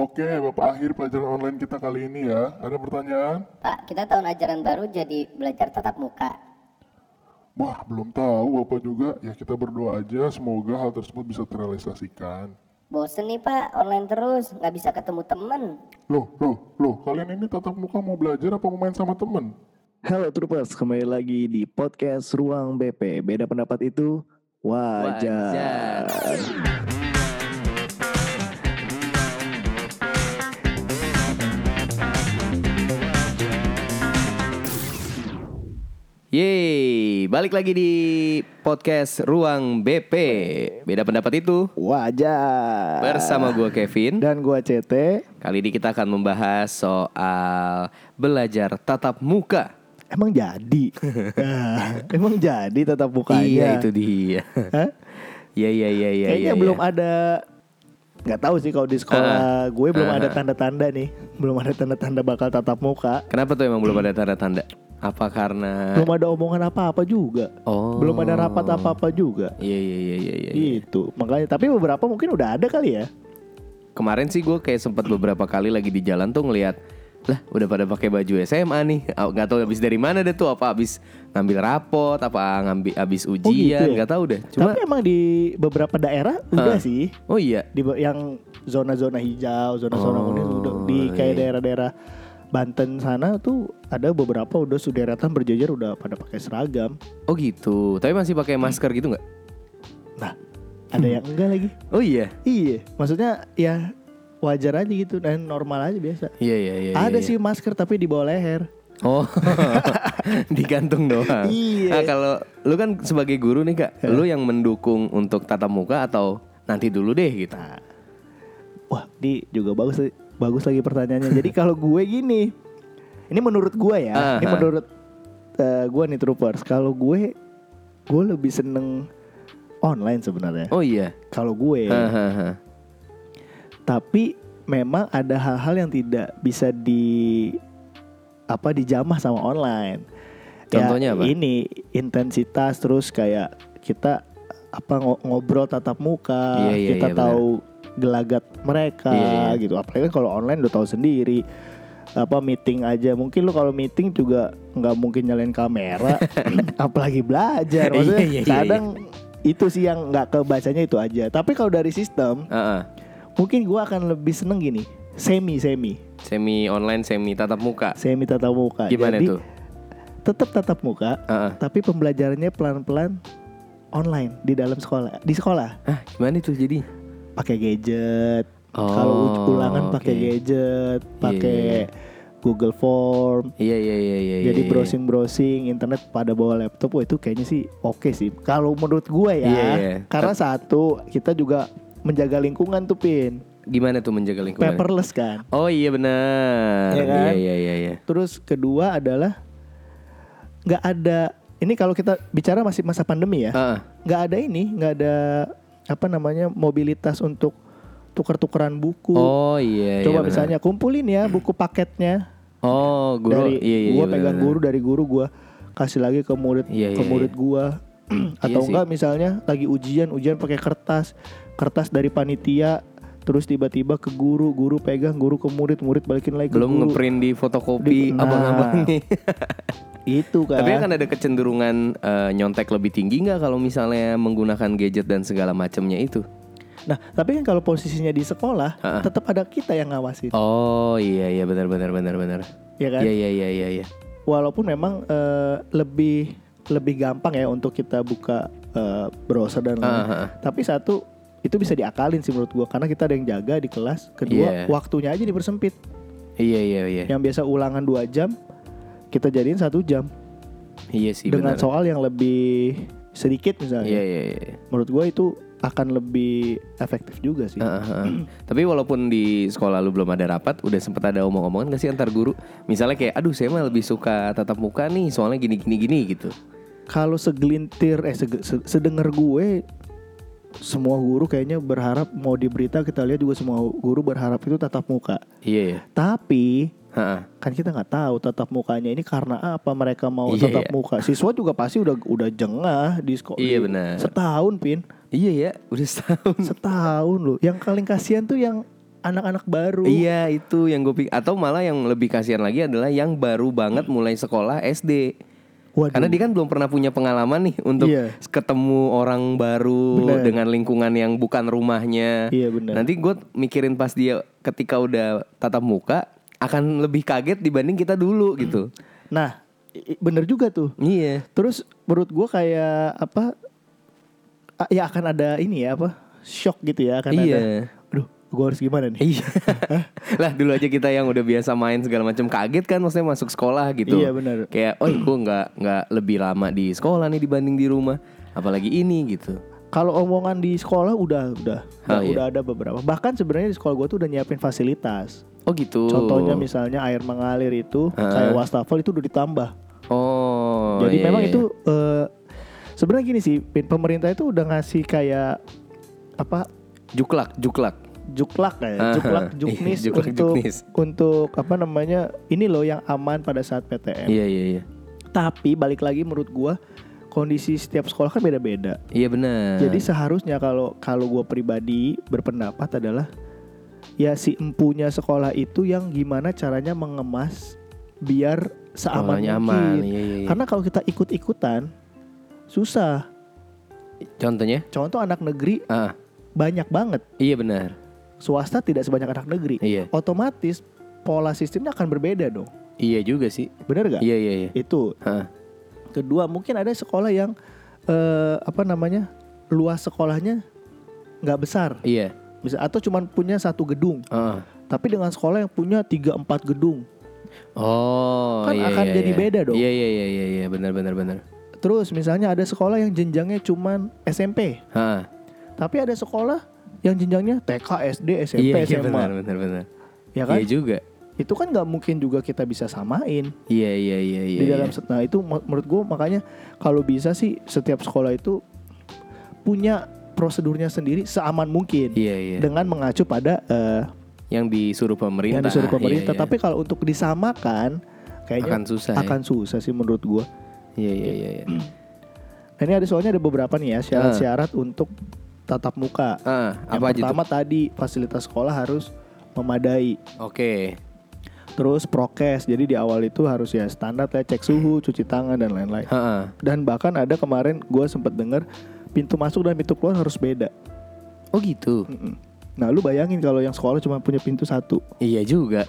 Oke, Bapak akhir pelajaran online kita kali ini ya. Ada pertanyaan? Pak, kita tahun ajaran baru jadi belajar tatap muka. Wah, belum tahu Bapak juga. Ya kita berdoa aja semoga hal tersebut bisa terrealisasikan. Bosen nih Pak, online terus, nggak bisa ketemu temen. Loh, loh, loh, kalian ini tatap muka mau belajar apa mau main sama temen? Halo Troopers, kembali lagi di podcast Ruang BP. Beda pendapat itu wajar. Yeay, balik lagi di podcast Ruang BP. Beda pendapat itu Wajar. bersama gue Kevin. dan gua CT. Kali ini kita akan membahas soal belajar tatap muka. Emang jadi? Ah, emang jadi tatap mukanya? Iya itu dia. Hah? Iya iya iya iya. Kayaknya iya, belum iya. ada nggak tahu sih kalau di sekolah gue belum Ah, ada tanda-tanda nih belum ada tanda-tanda bakal tatap muka Kenapa tuh emang belum ada tanda-tanda? Apa karena belum ada omongan apa-apa juga Oh. belum ada rapat apa-apa juga Iya iya iya iya iya. itu makanya tapi beberapa mungkin udah ada kali ya Kemarin sih gue kayak sempat beberapa kali lagi di jalan tuh ngelihat lah udah pada pakai baju SMA nih Ah, nggak tahu habis dari mana deh tuh apa habis ngambil rapot apa ngambil habis gitu ujian ya? nggak tahu deh cuma tapi emang di beberapa daerah udah Ah. sih oh iya di yang zona-zona hijau, zona-zona Oh, kuning udah di kayak iya. Banten sana tuh ada beberapa udah suderetan berjejer udah pada pakai seragam. oh gitu tapi masih pakai masker gitu nggak Nah, ada yang enggak lagi. oh iya Iya, maksudnya ya wajar aja gitu dan normal aja biasa. iya iya iya ada iya, sih masker tapi di bawah leher. oh digantung doang Iya. nah kalau lu kan sebagai guru nih kak lu yang mendukung untuk tatap muka atau nanti dulu deh gitu Nah, wah, di juga bagus bagus lagi pertanyaannya. Jadi kalau gue gini, ini menurut gue ya, Ah, ini ah. menurut eh, gue nih troopers. Kalau gue, gue lebih seneng online sebenarnya. oh iya Kalau gue, Hahaha. tapi memang ada hal-hal yang tidak bisa di apa dijamah sama online. Contohnya ya, apa? Ini intensitas terus kayak kita apa ngo- ngobrol tatap muka, Iya, iya, kita iya, benar. tahu gelagat mereka Iya, iya. gitu. Apalagi kan kalau online udah tahu sendiri. Apa meeting aja mungkin lu kalau meeting juga nggak mungkin nyalain kamera apalagi belajar maksudnya Iya, iya, iya, kadang itu sih yang nggak kebacanya itu aja tapi kalau dari sistem Heeh. Mungkin gua akan lebih seneng gini, semi semi, semi online semi tatap muka semi tatap muka. gimana Jadi, tuh Tetap tatap muka, Heeh. tapi pembelajarannya pelan-pelan online di dalam sekolah. Di sekolah ah gimana tuh jadi pakai gadget. Oh, Kalau ulangan pakai gadget, Iya, pakai iya, iya. Google Form. Iya iya iya iya. Jadi iya. browsing browsing internet pada bawa laptop, wah itu kayaknya sih oke sih. Kalau menurut gua ya, Iya, iya. karena satu kita juga menjaga lingkungan tuh pin, Gimana tuh menjaga lingkungan? paperless kan. Oh iya benar. Iya kan? Iya iya iya iya. Terus kedua adalah nggak ada ini kalau kita bicara masih masa pandemi ya, Heeh. nggak ada ini, nggak ada apa namanya mobilitas untuk tukar-tukaran buku. Oh iya. Coba iya, misalnya kumpulin ya buku paketnya Oh guru. dari iya, iya, gua iya, pegang benar, guru dari guru gua kasih lagi ke murid Iya, ke iya, murid iya. gua atau Iya sih. enggak misalnya lagi ujian ujian pakai kertas kertas dari panitia terus tiba-tiba ke guru guru pegang guru ke murid murid balikin lagi ke Belum guru ngeprint di fotokopi Di- nah. itu kan Tapi kan ada kecenderungan eh, nyontek lebih tinggi nggak kalau misalnya menggunakan gadget dan segala macamnya itu? Nah, tapi kan kalau posisinya di sekolah, Ha-ha. tetap ada kita yang ngawasin, Oh iya iya benar benar benar benar. ya kan? Iya iya iya iya iya. Walaupun memang eh, lebih lebih gampang ya untuk kita buka eh, browser dan lain-lain. Ah. Tapi satu itu bisa diakalin sih menurut gua karena kita ada yang jaga di kelas. Kedua, Iya. waktunya aja dipersempit. Iya iya iya. Yang biasa ulangan dua jam, kita jadiin satu jam Iya sih dengan benar. soal yang lebih sedikit misalnya. Iya iya iya. Menurut gua itu akan lebih efektif juga sih. Heeh, heeh. Tapi walaupun di sekolah lu belum ada rapat, udah sempet ada omong-omongan gak sih antar guru? Misalnya kayak, aduh saya mah lebih suka tatap muka nih, soalnya gini-gini gini gitu. kalau segelintir eh sege- se- sedengar gue semua guru kayaknya berharap mau di berita kita lihat juga semua guru berharap itu tatap muka. Iya ya. Tapi Heeh. kan kita nggak tahu tatap mukanya ini karena apa mereka mau Iya, tatap iya. muka. Siswa juga pasti udah udah jengah di sekolah. Iya, benar. Setahun pin, Iya ya, udah setahun. setahun loh. Yang paling kasihan tuh yang anak-anak baru. Iya itu yang gue pikir atau malah yang lebih kasihan lagi adalah yang baru banget mulai sekolah SD. Waduh. Karena dia kan belum pernah punya pengalaman nih untuk Iya. ketemu orang baru Bener. dengan lingkungan yang bukan rumahnya. Iya, bener. Nanti gue mikirin pas dia ketika udah tatap muka akan lebih kaget dibanding kita dulu gitu. Nah, bener juga tuh. Iya. Terus menurut gua kayak apa? Ya akan ada ini ya apa? Shock gitu ya akan Iya. ada. Aduh, gua harus gimana nih? Iya. lah dulu aja kita yang udah biasa main segala macam kaget kan maksudnya masuk sekolah gitu. Iya, benar. Kayak oh gue nggak nggak lebih lama di sekolah nih dibanding di rumah. Apalagi ini gitu. Kalau omongan di sekolah udah udah Oh, udah, iya. udah ada beberapa. Bahkan sebenarnya di sekolah gua tuh udah nyiapin fasilitas. Oh gitu. Contohnya misalnya air mengalir itu Heeh. kayak wastafel itu udah ditambah. Oh. Jadi iya, memang iya. itu eh, sebenarnya gini sih, pemerintah itu udah ngasih kayak apa juklak juklak. juklak ya, Ah, juklak iya, juknis juklak, untuk juknis. untuk apa namanya ini loh yang aman pada saat PTM. Iya iya iya. Tapi balik lagi menurut gua kondisi setiap sekolah kan beda-beda. Iya benar. Jadi seharusnya kalau kalau gua pribadi berpendapat adalah ya si empunya sekolah itu yang gimana caranya mengemas biar seaman Sekolahnya mungkin. aman. Iya iya. iya. Karena kalau kita ikut-ikutan susah. Contohnya? Contoh anak negeri Ah, banyak banget. iya benar. Swasta tidak sebanyak anak negeri. Iya. Otomatis pola sistemnya akan berbeda dong. Iya juga sih. Bener gak? Iya iya iya. Itu. Hah. Kedua mungkin ada sekolah yang eh, apa namanya luas sekolahnya nggak besar, Iya. Bisa atau cuman punya satu gedung. Ah. Tapi dengan sekolah yang punya tiga empat gedung. Oh, Kan iya, akan iya, jadi iya. beda dong. Iya iya iya iya iya benar benar benar. Terus misalnya ada sekolah yang jenjangnya cuman SMP, Hah. tapi ada sekolah yang jenjangnya TK, SD, SMP, Iya iya SMA. benar benar benar. Ya kan? Iya juga. Itu kan nggak mungkin juga kita bisa samain Iya iya iya iya. di dalam iya. Nah itu menurut gue makanya kalau bisa sih setiap sekolah itu punya prosedurnya sendiri seaman mungkin Iya iya. dengan mengacu pada eh, Yang disuruh pemerintah. yang disuruh pemerintah. Iya, iya. Tapi kalau untuk disamakan kayaknya akan susah. ya. akan susah sih menurut gue. Iya iya iya. iya. Nah, ini ada soalnya ada beberapa nih ya syarat-syarat untuk tatap muka. Ah, Yang apa aja pertama tadi fasilitas sekolah harus memadai. Oke. Terus prokes, jadi di awal itu harus ya standar ya cek suhu, cuci tangan dan lain-lain. Dan bahkan ada kemarin gue sempat dengar pintu masuk dan pintu keluar harus beda. Oh gitu. Nah lu bayangin kalau yang sekolah cuma punya pintu satu, Iya juga.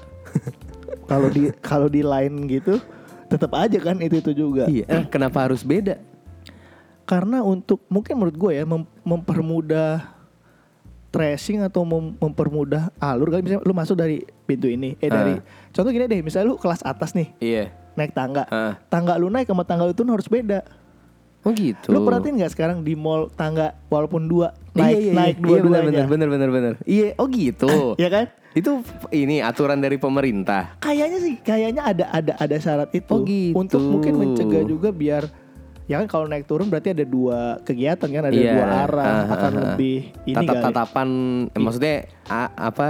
kalau di kalau di line gitu tetap aja kan itu itu juga. Iya. Eh, kenapa harus beda? Karena untuk mungkin menurut gue ya mem- mempermudah tracing atau mem- mempermudah alur kan misalnya lu masuk dari pintu ini eh dari contoh gini deh misalnya lu kelas atas nih Iya. naik tangga Ah. tangga lu naik sama tangga lu turun harus beda Oh gitu. lu perhatiin nggak sekarang di mall tangga walaupun dua Iya, naik iya, iya. naik Iya, dua-duanya benar benar benar benar. Iya, oh gitu. ya kan Itu ini aturan dari pemerintah. kayaknya sih kayaknya ada ada ada syarat itu Oh, gitu. untuk mungkin mencegah juga biar ya kan kalau naik turun berarti ada dua kegiatan kan ada Iya. dua arah Ah, ah, akan ah. lebih ini kali. Tatap-tatapan eh, maksudnya a- apa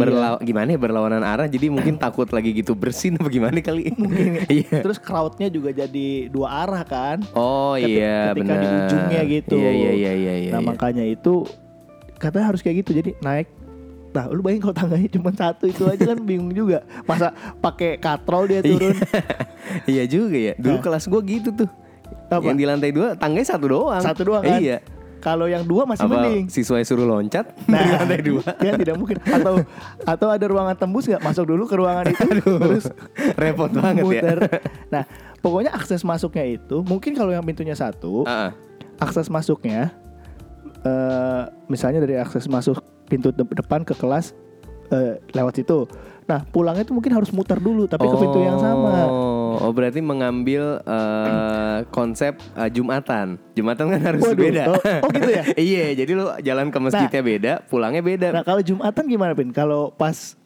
berlaw gimana ya berlawanan arah jadi mungkin takut lagi gitu bersin apa gimana kali. Iya. Terus crowdnya juga jadi dua arah kan. Oh iya ketika benar. di ujungnya gitu. Iya iya iya iya iya. nah iya. makanya itu katanya harus kayak gitu. Jadi naik. Nah lu bayangin kalau tangganya cuma satu itu aja kan bingung juga. Masa pakai katrol dia turun. Iya juga ya. Dulu Nah. kelas gua gitu tuh. Apa? Yang di lantai dua tangganya satu doang. Satu doang kan. Iya. Kalau yang dua masih Apa mending. siswa suruh loncat Nah, di lantai dua. ya tidak mungkin. Atau atau ada ruangan tembus nggak masuk dulu ke ruangan itu terus Repot banget ya. muter. Nah, pokoknya akses masuknya itu mungkin kalau yang pintunya satu, Ah, ah. akses masuknya eh misalnya dari akses masuk pintu de- depan ke kelas eh, lewat situ. Nah, pulangnya itu mungkin harus muter dulu tapi ke pintu yang sama. Oh, oh berarti mengambil eh, konsep eh, Jumatan. Jumatan kan harus Waduh, beda. oh- oh gitu ya? iya, jadi lu jalan ke masjidnya beda, pulangnya beda. Nah, kalau Jumatan gimana, Pin? Kalau pas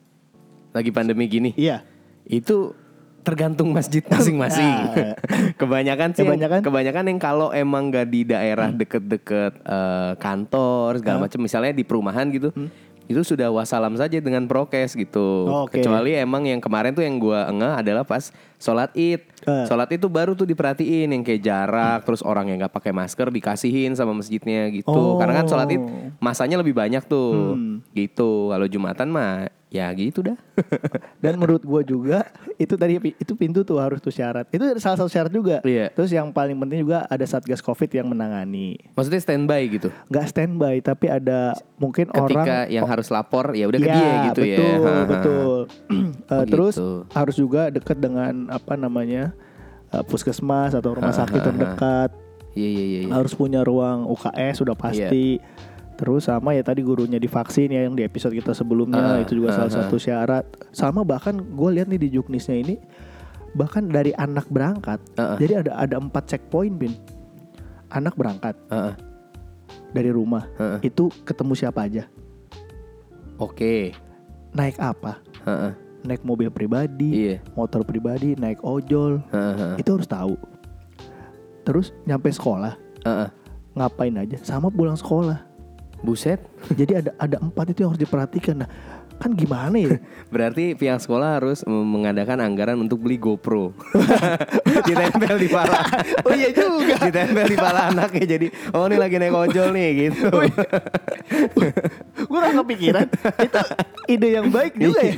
Lagi pandemi gini. iya. Itu tergantung masjid masing-masing. Nah. kebanyakan sih yang- Kebanyakan? kebanyakan yang kalau emang gak di daerah deket-deket eh, kantor segala macam misalnya di perumahan gitu. itu sudah wassalam saja dengan prokes gitu. Oke. Kecuali emang yang kemarin tuh yang gua engah adalah pas sholat id. Eh. Sholat itu baru tuh diperhatiin yang kayak jarak, terus orang yang nggak pakai masker dikasihin sama masjidnya gitu. Oh. Karena kan sholat id masanya lebih banyak tuh, Hmm. gitu. Kalau jumatan mah ya gitu dah. Dan menurut gue juga itu tadi itu pintu tuh harus tuh syarat. Itu salah satu syarat juga. Iya. Terus yang paling penting juga ada satgas covid yang menangani. Maksudnya standby gitu. Nggak standby tapi ada mungkin Ketika orang yang harus lapor ya udah ke Iya, dia gitu ya. betul, Ha, ha. betul. Eh, Oh, Terus gitu. harus juga dekat dengan apa namanya eh, puskesmas atau rumah sakit terdekat. Iya iya iya. iya. Harus punya ruang UKS sudah pasti. Terus sama ya tadi gurunya divaksin ya yang di episode kita sebelumnya Ah, itu juga ah, salah ah. satu syarat. Sama bahkan gue lihat nih di Juknisnya ini bahkan dari anak berangkat. Ah, ah. Jadi ada ada empat checkpoint bin. Anak berangkat Ah, ah. dari rumah Ah, ah. itu ketemu siapa aja, Oke. naik apa, Ha, ha. Naik mobil pribadi, Iya. motor pribadi, naik ojol, ha. itu harus tahu. Terus nyampe sekolah ha. ngapain aja, sama pulang sekolah. Buset. Jadi ada ada empat itu yang harus diperhatikan. Nah, kan gimana ya? Berarti pihak sekolah harus mengadakan anggaran untuk beli GoPro. Ditempel di pala. Oh iya juga. Ditempel di pala anaknya jadi oh ini lagi naik ojol nih gitu. Gue gak kepikiran. itu ide yang baik juga ya.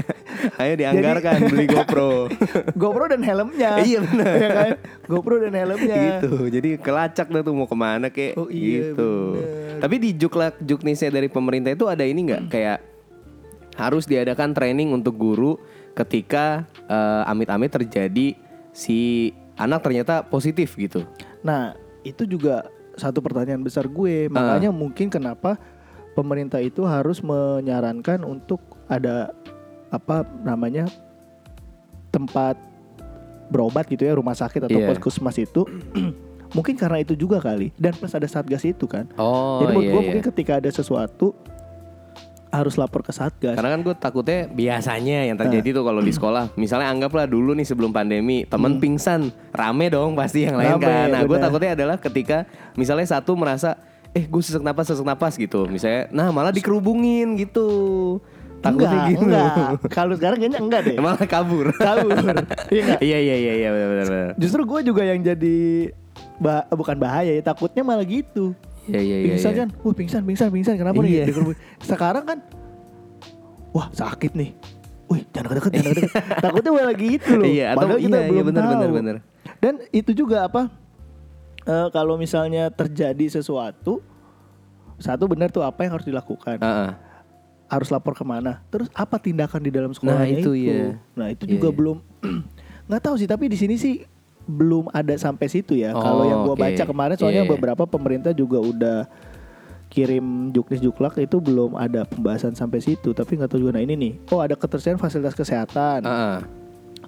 Ayo dianggarkan beli GoPro. GoPro dan helmnya. Iya, benar. Ya kan? GoPro dan helmnya. gitu. Jadi kelacak dah tuh mau ke mana kek Oh, iya, gitu. bener. Tapi di juklak juknisnya dari pemerintah itu ada ini nggak kayak harus diadakan training untuk guru ketika eh, amit-amit terjadi si anak ternyata positif gitu. Nah, itu juga satu pertanyaan besar gue. Makanya mungkin kenapa pemerintah itu harus menyarankan untuk ada apa namanya tempat berobat gitu ya, rumah sakit atau Iya. puskesmas itu. mungkin karena itu juga kali. Dan plus ada satgas itu kan. Oh Jadi menurut iya, gue iya. mungkin ketika ada sesuatu harus lapor ke satgas. Karena kan gue takutnya biasanya yang terjadi tuh kalau di sekolah, misalnya anggaplah dulu nih sebelum pandemi temen pingsan, rame dong pasti yang lain Hmm. Rame, kan. Nah gue takutnya adalah ketika misalnya satu merasa, eh gue sesak napas sesak napas gitu, misalnya, nah malah dikerubungin gitu. Takutnya enggak, gitu. enggak. Kalau sekarang kayaknya enggak deh. malah kabur. Kabur. Iya? Iya iya iya iya benar. benar. Justru gue juga yang jadi bah- bukan bahaya ya, takutnya malah gitu. Iya iya iya. pingsan iya. kan, wah pingsan, pingsan, pingsan. Kenapa Iya. nih? Dikerubung. Sekarang kan, wah sakit nih. Wih, jangan deket, jangan deket. Takutnya malah gitu loh. Iya, atau Padahal kita iya, iya, belum bener, tahu. bener, bener. Dan itu juga apa? eh, kalau misalnya terjadi sesuatu, satu benar tuh apa yang harus dilakukan? Ah, ah. Harus lapor ke mana? Terus apa tindakan di dalam sekolahnya itu, itu? iya. Nah itu Iya, juga iya. belum nggak tahu sih. Tapi di sini sih belum ada sampai situ ya. Oh, kalau yang gua oke. baca kemarin, soalnya Iya. beberapa pemerintah juga udah kirim juknis juklak itu belum ada pembahasan sampai situ. Tapi nggak tahu juga. Nah ini nih, oh ada ketersediaan fasilitas kesehatan, Ah, ah.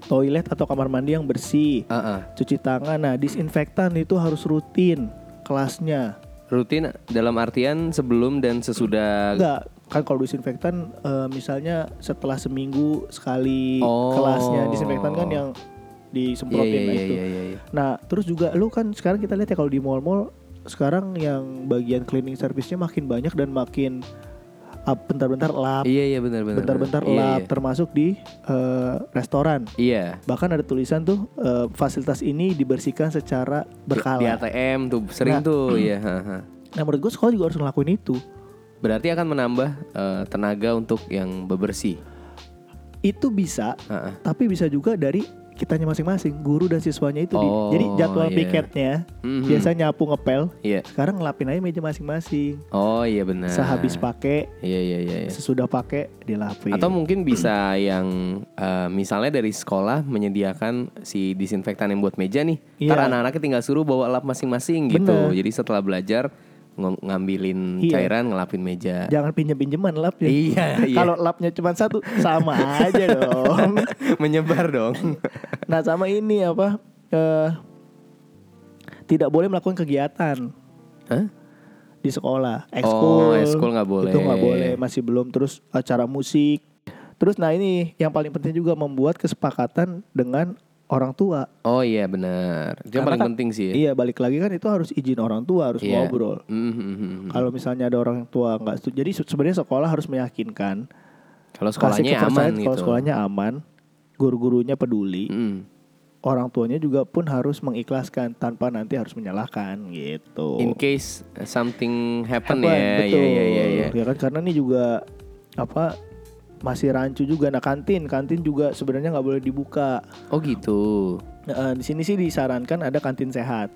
toilet atau kamar mandi yang bersih, Ah, ah. cuci tangan. Nah disinfektan itu harus rutin kelasnya. Rutin dalam artian sebelum dan sesudah Enggak, kan kalau disinfektan eh, misalnya setelah seminggu sekali Oh. kelasnya disinfektan kan yang disemprotin iya nah iya itu. iya iya. iya. Nah, terus juga lu kan sekarang kita lihat ya kalau di mall-mall sekarang yang bagian cleaning service-nya makin banyak dan makin bentar-bentar lap, Iya iya benar benar. bentar-bentar. Iya, lap iya. termasuk di eh, restoran. Iya. Bahkan ada tulisan tuh eh, fasilitas ini dibersihkan secara Di berkala. ATM tuh sering Nah. tuh ya. ha, ha. Nah, menurut gue sekolah juga harus ngelakuin itu. Berarti akan menambah eh, tenaga untuk yang bebersih. Itu bisa Ha, ha. tapi bisa juga dari kitanya masing-masing guru dan siswanya itu di- Oh, jadi jadwal iya. piketnya Mhm. biasa nyapu ngepel Iya. sekarang ngelapin aja meja masing-masing Oh iya benar. sehabis pakai Iya iya iya. iya. sesudah pakai dilapin Atau mungkin bisa yang eh, misalnya dari sekolah menyediakan si disinfektan yang buat meja nih. Ntar anak-anaknya tinggal suruh bawa lap masing-masing gitu. Bener. Jadi setelah belajar ng- ngambilin Iya. cairan ngelapin meja. jangan pinjem-pinjeman lapnya Iya, iya. kalau lapnya cuma satu sama aja dong Menyebar dong. nah sama ini apa eh, tidak boleh melakukan kegiatan Hah? di sekolah Oh, ekskul ekskul nggak boleh. itu nggak boleh masih belum terus acara musik terus nah ini yang paling penting juga membuat kesepakatan dengan orang tua. Oh iya benar. Itu paling kan- penting sih ya. Iya, balik lagi kan itu harus izin orang tua, harus Iya. ngobrol. Mhm, mhm, mhm. Kalau misalnya ada orang tua nggak setuju, jadi se- sebenarnya sekolah harus meyakinkan Kalau sekolahnya aman gitu. kalau sekolahnya aman, guru-gurunya peduli, Mhm. orang tuanya juga pun harus mengikhlaskan tanpa nanti harus menyalahkan gitu. In case something happen, Happen, ya, betul. ya, ya, ya, ya. Ya kan karena ini juga apa masih rancu juga. Nah kantin, kantin juga sebenarnya nggak boleh dibuka. Oh gitu. Nah, di sini sih disarankan ada kantin sehat.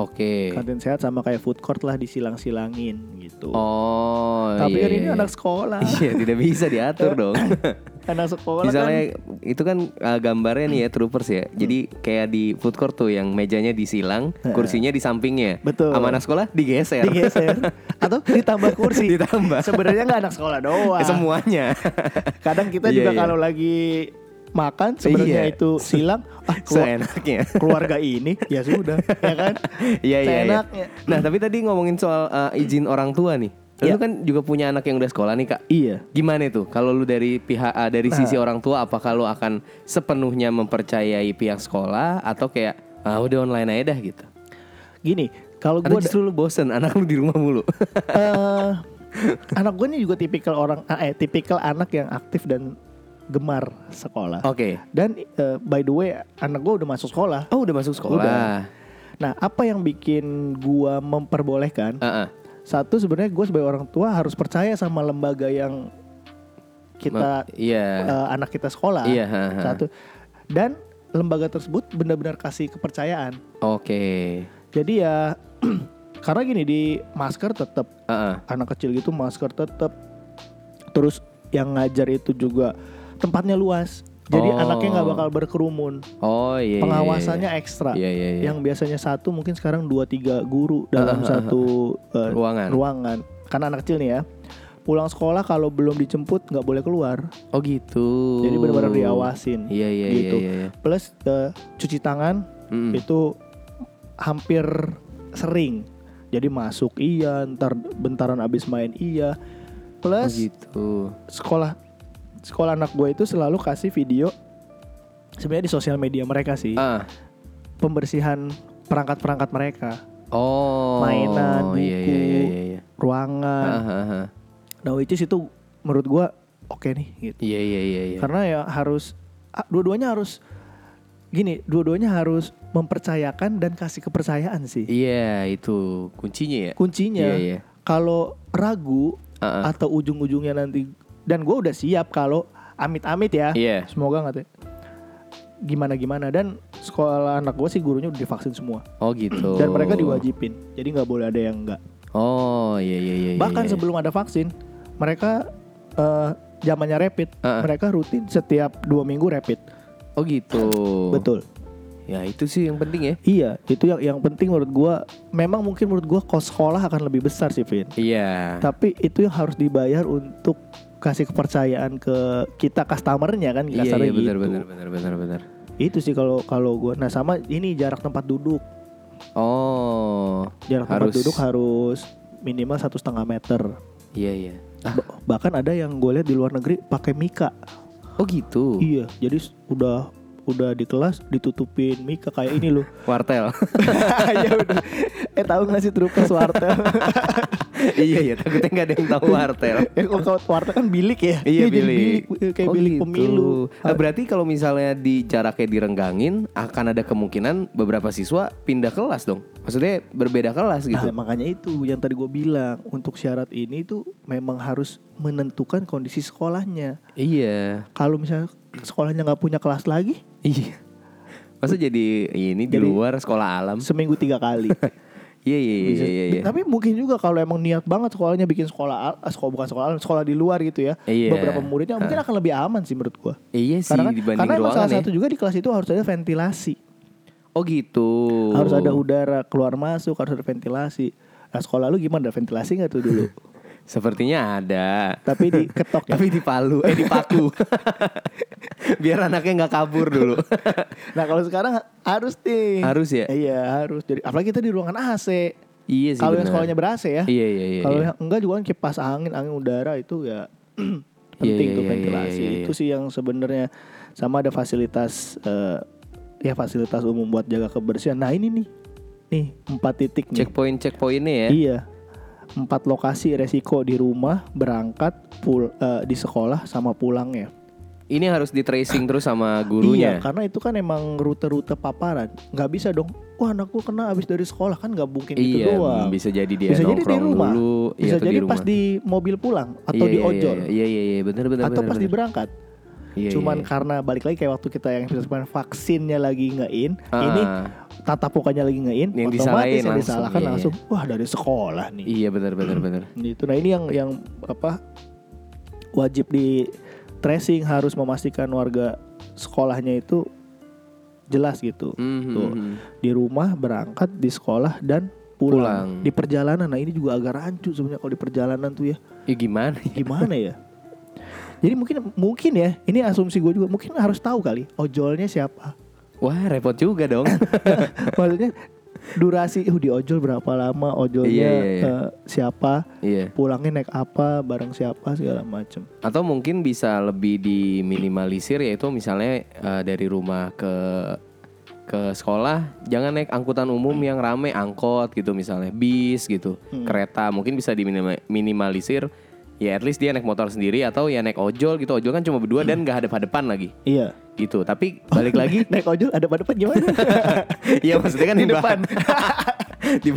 Oke. Kantin sehat sama kayak food court lah disilang-silangin gitu. Oh. Tapi iya, kan ini iya. anak sekolah. Iya, tidak bisa diatur dong. anak sekolah Misalnya kan itu kan uh, gambarnya nih ya troopers ya. Jadi kayak di food court tuh yang mejanya disilang, kursinya di sampingnya. Betul. Sama anak sekolah digeser. digeser atau ditambah kursi. Ditambah. Sebenarnya nggak anak sekolah doang. Eh, Semuanya. Kadang kita Iya, juga iya. kalau lagi makan sebenarnya Iya. itu silang ah, keluar- Seenaknya. keluarga ini ya sudah ya kan Iya iya. iya. Seenaknya. Nah tapi tadi ngomongin soal uh, izin orang tua nih. Lu Iya. kan juga punya anak yang udah sekolah nih kak. iya Gimana itu? Kalau lu dari pihak uh, dari Nah. sisi orang tua, apakah lu akan sepenuhnya mempercayai pihak sekolah atau kayak ah udah online aja dah gitu? gini kalau gue justru lu bosen anak lu di rumah mulu? eh anak gue ini juga tipikal orang eh tipikal anak yang aktif dan gemar sekolah Oke. dan eh, by the way anak gue udah masuk sekolah Oh udah masuk sekolah. Udah. nah apa yang bikin gua memperbolehkan Ah, ah. satu sebenarnya gue sebagai orang tua harus percaya sama lembaga yang kita Ma- Iya. eh, anak kita sekolah Iya. ha, ha. satu dan lembaga tersebut benar-benar kasih kepercayaan Oke. jadi ya karena gini di masker tetap Ah, ah. anak kecil gitu masker tetap terus yang ngajar itu juga tempatnya luas jadi Oh. anaknya nggak bakal berkerumun Oh iya. iya, pengawasannya ekstra Iya iya iya. yang biasanya satu mungkin sekarang dua tiga guru dalam satu eh, Ruangan. ruangan karena anak kecil nih ya pulang sekolah kalau belum dijemput nggak boleh keluar Oh gitu. jadi benar-benar diawasin Iya iya gitu. iya iya. plus eh, cuci tangan Mm-mm. itu hampir sering jadi masuk iya ntar bentaran abis main iya Oh plus gitu. sekolah sekolah anak gue itu selalu kasih video sebenarnya di sosial media mereka sih Ah. pembersihan perangkat-perangkat mereka Oh. Mainan, Iya iya buku. iya iya. iya. ruangan Ah, ah, ah. nah which is itu menurut gue oke nih gitu Iya iya iya iya. karena ya harus ah, dua-duanya harus gini dua-duanya harus mempercayakan dan kasih kepercayaan sih Iya itu kuncinya ya. kuncinya Iya iya. kalau ragu Ah, ah. atau ujung-ujungnya nanti dan gue udah siap kalau amit-amit ya Iya. semoga nggak tuh gimana gimana dan sekolah anak gue sih gurunya udah divaksin semua Oh gitu. dan mereka diwajibin jadi nggak boleh ada yang enggak Oh iya iya iya. bahkan iya. sebelum ada vaksin mereka eh, zamannya rapid Ah, ah. mereka rutin setiap dua minggu rapid Oh gitu. betul Ya itu sih yang penting ya. iya itu yang yang penting menurut gue memang mungkin menurut gue kos sekolah akan lebih besar sih Vin Iya. tapi itu yang harus dibayar untuk kasih kepercayaan ke kita customernya kan Iya kasarnya iya benar gitu. benar benar benar benar. itu sih kalau kalau gue nah sama ini jarak tempat duduk Oh. jarak tempat Harus. duduk harus minimal satu setengah meter Iya iya. Ah, Ba- bahkan ada yang gue lihat di luar negeri pakai mika oh gitu. iya jadi udah udah di kelas ditutupin mika kayak ini loh Wartel. ya udah eh tahu nggak sih trupes wartel iya iya takutnya nggak ada yang tahu wartel. Eh, kalau wartel kan bilik ya Iya jadi bilik. eh, kayak Oh, bilik gitu. pemilu Nah, berarti kalau misalnya di jaraknya direnggangin akan ada kemungkinan beberapa siswa pindah kelas dong. Maksudnya berbeda kelas gitu. Nah, makanya itu yang tadi gue bilang untuk syarat ini tuh memang harus menentukan kondisi sekolahnya. Iya. Kalau misalnya sekolahnya nggak punya kelas lagi, Iya. Masa jadi ini di luar sekolah alam? seminggu tiga kali. Iya iya iya iya. iya. Tapi mungkin juga kalau emang niat banget sekolahnya bikin sekolah al- ah, sekolah bukan sekolah alam, sekolah di luar gitu ya. Iya. Beberapa muridnya mungkin akan lebih aman sih menurut gua. Iya sih Karena kan, dibanding karena ruangan salah ya. satu juga di kelas itu harus ada ventilasi. Oh gitu. Harus ada udara keluar masuk, harus ada ventilasi. Nah sekolah lu gimana? Ada ventilasi nggak tuh dulu? Sepertinya ada. Tapi diketok ya. Tapi di palu, eh di paku. Biar anaknya nggak kabur dulu. Nah kalau sekarang harus nih. Harus ya? Iya harus. Jadi apalagi kita di ruangan AC. iya sih. Kalau yang sekolahnya ber AC ya. Iya iya iya. Kalau iya. yang enggak juga kan kipas angin, angin udara itu ya Iya, penting iya, tuh iya, ventilasi. iya, iya, iya. Itu sih yang sebenarnya sama ada fasilitas eh, ya fasilitas umum buat jaga kebersihan. Nah ini nih, nih empat titik nih. Checkpoint checkpointnya ya. Iya. Empat lokasi resiko di rumah, berangkat, pul eh, di sekolah sama pulangnya. Ini harus di tracing terus sama gurunya. Iya, karena itu kan emang rute-rute paparan. Nggak bisa dong. Wah, anak gua kena abis dari sekolah kan nggak mungkin itu Iya, doang. bisa jadi dia bisa jadi di rumah. dulu, iya, bisa jadi di pas rumah. di mobil pulang atau Iya, di iya, ojol Iya iya iya benar benar atau benar, pas benar. di berangkat. Iya, Cuman iya. karena balik lagi kayak waktu kita yang vaksinnya lagi nggak in, Ah, ini tatap mukanya lagi nggak in, Yang otomatis disalahin yang langsung, disalahkan iya, langsung, wah dari sekolah nih. Iya benar benar benar. Gitu. Nah ini yang yang apa wajib di tracing harus memastikan warga sekolahnya itu jelas gitu. Mhm, Tuh. mhm. Di rumah berangkat, di sekolah dan pulang. Pulang. Di perjalanan. Nah ini juga agak rancu sebenarnya kalau di perjalanan tuh ya. Ya gimana? Gimana ya? Jadi mungkin mungkin ya, ini asumsi gue juga mungkin harus tahu kali ojolnya siapa. Wah repot juga dong. Maksudnya durasi uh, di ojol berapa lama, ojolnya Iya, iya, iya. eh, siapa, iya. pulangnya naik apa, bareng siapa segala macem. Atau mungkin bisa lebih diminimalisir yaitu misalnya eh, dari rumah ke ke sekolah jangan naik angkutan umum yang rame angkot gitu misalnya bis gitu Hmm. kereta mungkin bisa diminimalisir ya at least dia naik motor sendiri atau ya naik ojol gitu ojol kan cuma berdua dan nggak hadap-hadapan lagi Iya. Gitu tapi balik lagi naik ojol ada pada depan gimana? Iya maksudnya kan Di depan. di,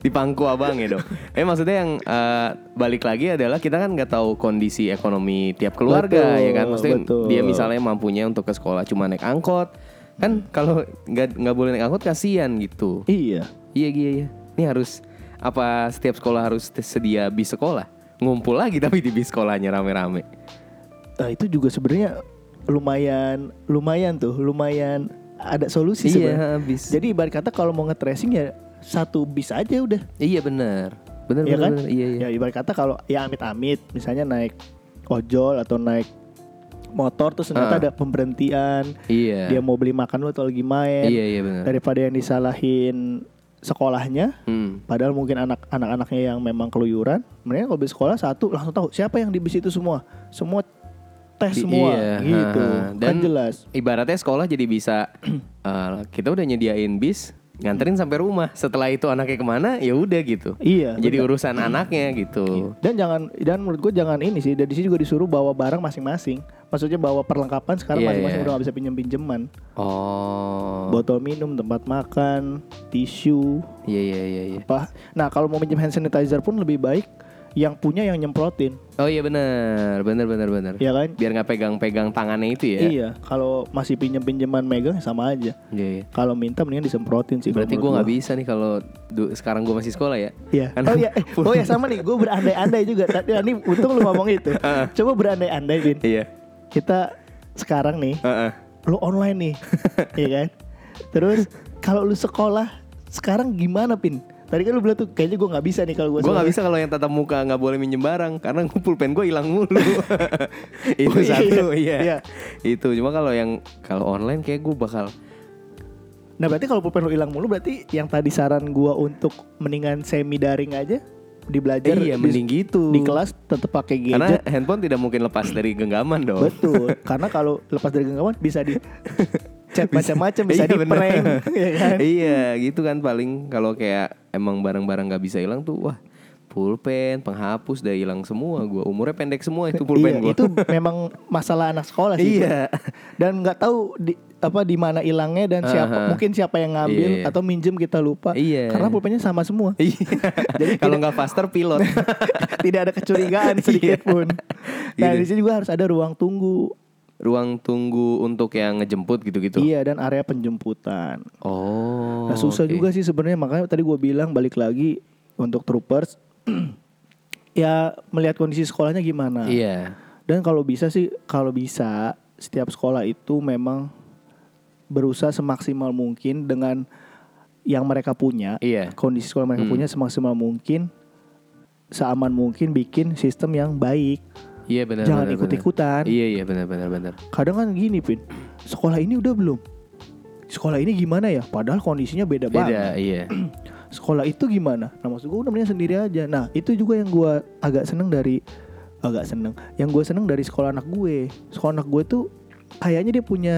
di pangku abang ya dong. Eh maksudnya yang eh, balik lagi adalah kita kan nggak tahu kondisi ekonomi tiap keluarga Betul, ya kan. Maksudnya betul. dia misalnya mampunya untuk ke sekolah cuma naik angkot kan kalau nggak nggak boleh naik angkot kasihan gitu. iya. Iya iya iya. Ini harus apa setiap sekolah harus sedia bis sekolah ngumpul lagi tapi di bis sekolahnya rame-rame. Nah, itu juga sebenarnya lumayan lumayan tuh, lumayan ada solusi Iya sebenarnya. Jadi ibarat kata kalau mau nge-tracing ya satu bis aja udah. iya benar. Benar Iya benar, kan? Iya iya. Ya ibarat kata kalau ya amit-amit misalnya naik ojol atau naik motor terus ternyata Ah. ada pemberhentian, Iya. dia mau beli makan lu atau lagi main. Iya iya benar. Daripada yang disalahin sekolahnya, Hmm. padahal mungkin anak anak-anaknya yang memang keluyuran, mendingan kalau bis sekolah satu langsung tahu siapa yang di bis itu semua. Semua tes semua iya, gitu. ha, kan Dan- jelas. ibaratnya sekolah jadi bisa eh, kita udah nyediain bis nganterin sampai rumah setelah itu anaknya ke mana ya udah gitu Iya. jadi benar. urusan anaknya gitu Dan jangan dan menurut gue jangan ini sih dari sini juga disuruh bawa barang masing-masing. Maksudnya bawa perlengkapan sekarang Iya, masing-masing iya. udah gak bisa pinjem pinjeman. oh Botol minum, tempat makan, tisu, iya iya iya iya apa. Nah kalau mau minjem hand sanitizer pun lebih baik yang punya yang nyemprotin, oh iya benar benar benar benar ya kan? biar nggak pegang-pegang tangannya itu ya Iya. Kalau masih pinjem pinjeman megang ya sama aja. Iya, iya. Kalau minta mendingan disemprotin sih. berarti gue nggak bisa nih kalau sekarang gue masih sekolah ya Iya. Karena Oh iya. Eh, oh ya sama nih. Gue berandai-andai juga. Tadi ini untung lu ngomong itu. Coba berandai-andai, Bin. iya Kita sekarang nih, Heeh. lu online nih, iya kan? Terus kalau lu sekolah sekarang gimana, Pin? Tadi kan lu bilang tuh kayaknya gue nggak bisa nih kalau gue. Gue nggak bisa kalau yang tatap muka nggak boleh minjem barang karena pulpen gue hilang mulu. itu Oh, iya, satu, iya. iya. Itu cuma kalau yang kalau online kayak gue bakal Nah berarti kalau pulpen lu hilang mulu berarti yang tadi saran gue untuk mendingan semi daring aja di belajar iya di, mending gitu. di kelas tetap pakai Karena gadget. handphone tidak mungkin lepas dari genggaman dong. Betul. Karena kalau lepas dari genggaman bisa di chat macam-macam bisa Iya, di bener. prank, ya kan? iya gitu kan paling kalau kayak emang barang-barang nggak bisa hilang tuh wah pulpen, penghapus udah hilang semua gua umurnya pendek semua itu pulpen iya, gua. itu memang masalah anak sekolah sih. Iya. Dan nggak tahu di apa di mana hilangnya dan siapa Aha. mungkin siapa yang ngambil Iya, iya. atau minjem kita lupa. Iya. Karena pulpennya sama semua. Iya. kalau nggak faster pilot. Tidak ada kecurigaan sedikit Iya. pun. Nah, Gitu. di sini juga harus ada ruang tunggu. Ruang tunggu untuk yang ngejemput gitu-gitu. Iya, dan area penjemputan. Oh. Nah, susah oke. juga sih sebenarnya makanya tadi gue bilang balik lagi untuk troopers ya melihat kondisi sekolahnya gimana. Iya. Dan kalau bisa sih, kalau bisa setiap sekolah itu memang berusaha semaksimal mungkin dengan yang mereka punya, Iya. kondisi sekolah mereka Hmm. punya semaksimal mungkin, seaman mungkin bikin sistem yang baik. Iya benar. Jangan benar, ikut-ikutan. Iya iya benar benar benar. Kadang kan gini, Pin. Sekolah ini udah belum? Sekolah ini gimana ya? Padahal kondisinya beda, banget. Beda, iya. Sekolah itu gimana? Nah, maksud gue udah mendingan sendiri aja. Nah, itu juga yang gue agak seneng dari agak seneng. Yang gue seneng dari sekolah anak gue. Sekolah anak gue tuh kayaknya dia punya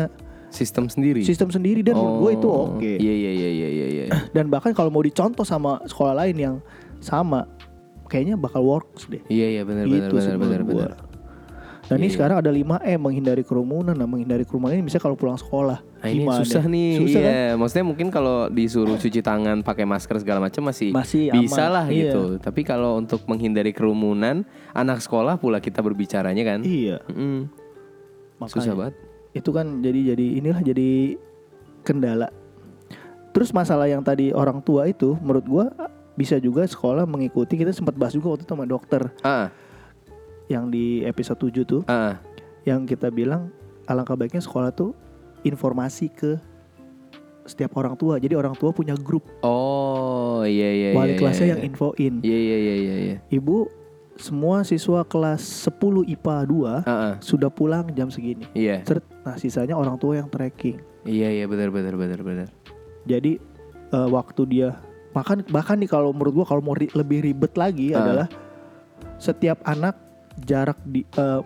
Sistem sendiri. sistem sendiri dan menurut gue itu Oh, oke Iya iya iya iya iya. iya. dan bahkan kalau mau dicontoh sama sekolah lain yang sama kayaknya bakal works deh Iya iya benar benar itu sih benar benar benar. dan ini Iya, iya. sekarang ada 5M menghindari kerumunan nah menghindari kerumunan ini misalnya kalau pulang sekolah Nah, ini gimana? susah nih. susah iya, kan maksudnya mungkin kalau disuruh cuci tangan, pakai masker segala macam masih Masih bisa aman, lah iya. gitu. Tapi kalau untuk menghindari kerumunan, anak sekolah pula kita berbicaranya kan. iya Mm-mm. makanya Susah banget. itu kan jadi jadi inilah jadi kendala terus masalah yang tadi orang tua itu menurut gua bisa juga sekolah mengikuti kita sempat bahas juga waktu itu sama dokter Ah, yang di episode 7 tuh ah. yang kita bilang alangkah baiknya sekolah tuh informasi ke setiap orang tua. Jadi orang tua punya grup Oh, iya iya iya. wali iya, kelasnya iya. yang infoin. Iya iya iya iya iya. Ibu semua siswa kelas 10 IPA 2 Ah, ah. sudah pulang jam segini. Iya. Seret. Nah, sisanya orang tua yang tracking. Iya iya benar benar benar benar. Jadi eh, waktu dia makan bahkan nih kalau menurut gua kalau mau ri- lebih ribet lagi Ah. adalah setiap anak jarak di eh,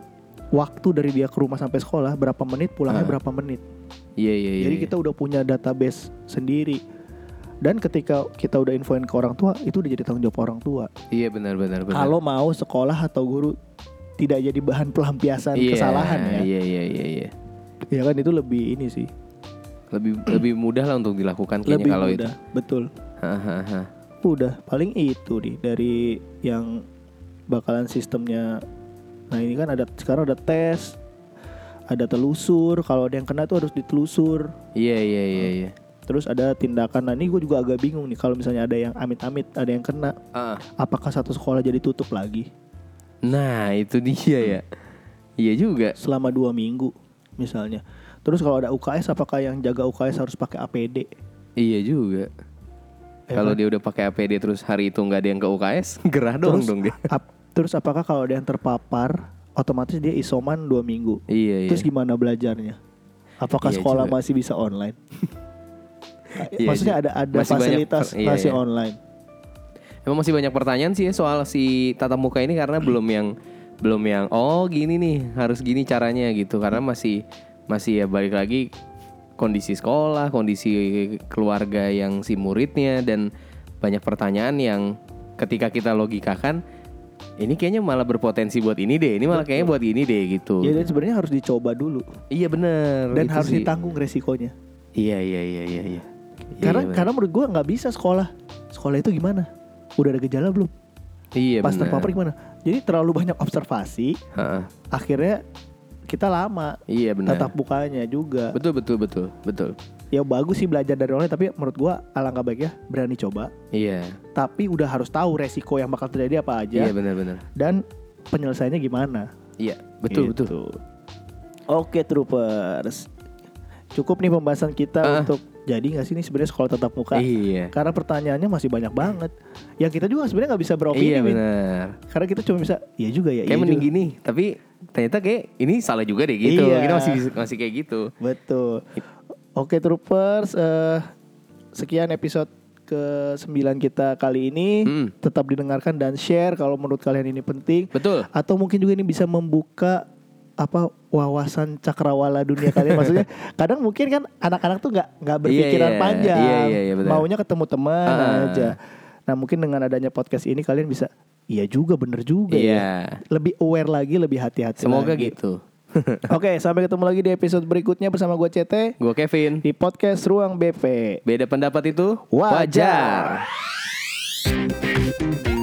waktu dari dia ke rumah sampai sekolah berapa menit pulangnya Ah. berapa menit. Iya iya iya. Jadi iya. kita udah punya database sendiri. Dan ketika kita udah infoin ke orang tua, itu udah jadi tanggung jawab orang tua. Iya benar benar benar. Kalau mau sekolah atau guru tidak jadi bahan pelampiasan Iya, kesalahan ya. Iya iya iya iya. Ya kan itu lebih ini sih. Lebih lebih mudah lah untuk dilakukan kayaknya lebih kalau mudah. Betul. itu. Hahaha. Udah paling itu nih dari yang bakalan sistemnya. Nah, ini kan ada sekarang ada tes, ada telusur, kalau ada yang kena tuh harus ditelusur. Iya iya iya iya. Terus ada tindakan. Nah, ini gue juga agak bingung nih kalau misalnya ada yang amit-amit, ada yang kena, Ah. apakah satu sekolah jadi tutup lagi Nah itu dia ya. Iya juga. selama dua minggu misalnya. Terus kalau ada UKS, apakah yang jaga UKS harus pakai APD? Iya juga. Ya Kalau dia udah pakai APD terus hari itu nggak ada yang ke UKS, gerah dong Terus, dong dia. ap- terus apakah kalau ada yang terpapar, otomatis dia isoman dua minggu? Iya iya. Terus gimana belajarnya? Apakah Iya sekolah juga. masih bisa online? Iya Maksudnya juga. ada ada Masih banyak fasilitas iya, masih iya. online. Emang masih banyak pertanyaan sih ya soal si tatap muka ini karena belum yang belum yang oh gini nih harus gini caranya gitu karena masih masih ya balik lagi kondisi sekolah, kondisi keluarga yang si muridnya dan banyak pertanyaan yang ketika kita logikakan ini kayaknya malah berpotensi buat ini deh, ini malah kayaknya buat ini deh gitu. Ya dan sebenarnya harus dicoba dulu Iya bener dan harus sih. ditanggung resikonya. Iya iya iya iya. iya. karena Iya, karena menurut gua nggak bisa sekolah. Sekolah itu gimana? Udah ada gejala belum? iya Pas terpapar gimana? Jadi terlalu banyak observasi, Ha-ha. akhirnya kita lama Iya benar. tatap mukanya juga. Betul betul betul betul. Ya bagus sih belajar dari online tapi menurut gua alangkah baiknya berani coba. Iya Tapi udah harus tahu resiko yang bakal terjadi apa aja iya benar benar. dan penyelesaiannya gimana. Iya betul Gitu. betul. Oke troopers. Cukup nih pembahasan kita Ah. untuk jadi nggak sih ini sebenarnya sekolah tatap muka? Iya. Karena pertanyaannya masih banyak banget. Yang kita juga sebenarnya nggak bisa beropini. Iya benar. Karena kita cuma bisa, iya juga ya. Kayak iya mending juga." gini, tapi ternyata kayak ini salah juga deh gitu. Iya. Kita masih masih kayak gitu. Betul. Oke troopers, eh, sekian episode ke 9 kita kali ini. Hmm. Tetap didengarkan dan share kalau menurut kalian ini penting. Betul. Atau mungkin juga ini bisa membuka apa wawasan cakrawala dunia kalian maksudnya kadang mungkin kan anak-anak tuh nggak nggak berpikiran iya. panjang Iya, iya, iya, benar. maunya ketemu teman Ah. aja nah mungkin dengan adanya podcast ini kalian bisa iya juga bener juga ya Iya. lebih aware lagi lebih hati-hati Semoga lagi. gitu. oke sampai ketemu lagi di episode berikutnya bersama gue CT Gue Kevin. di podcast Ruang BP Beda pendapat itu Wajar. wajar.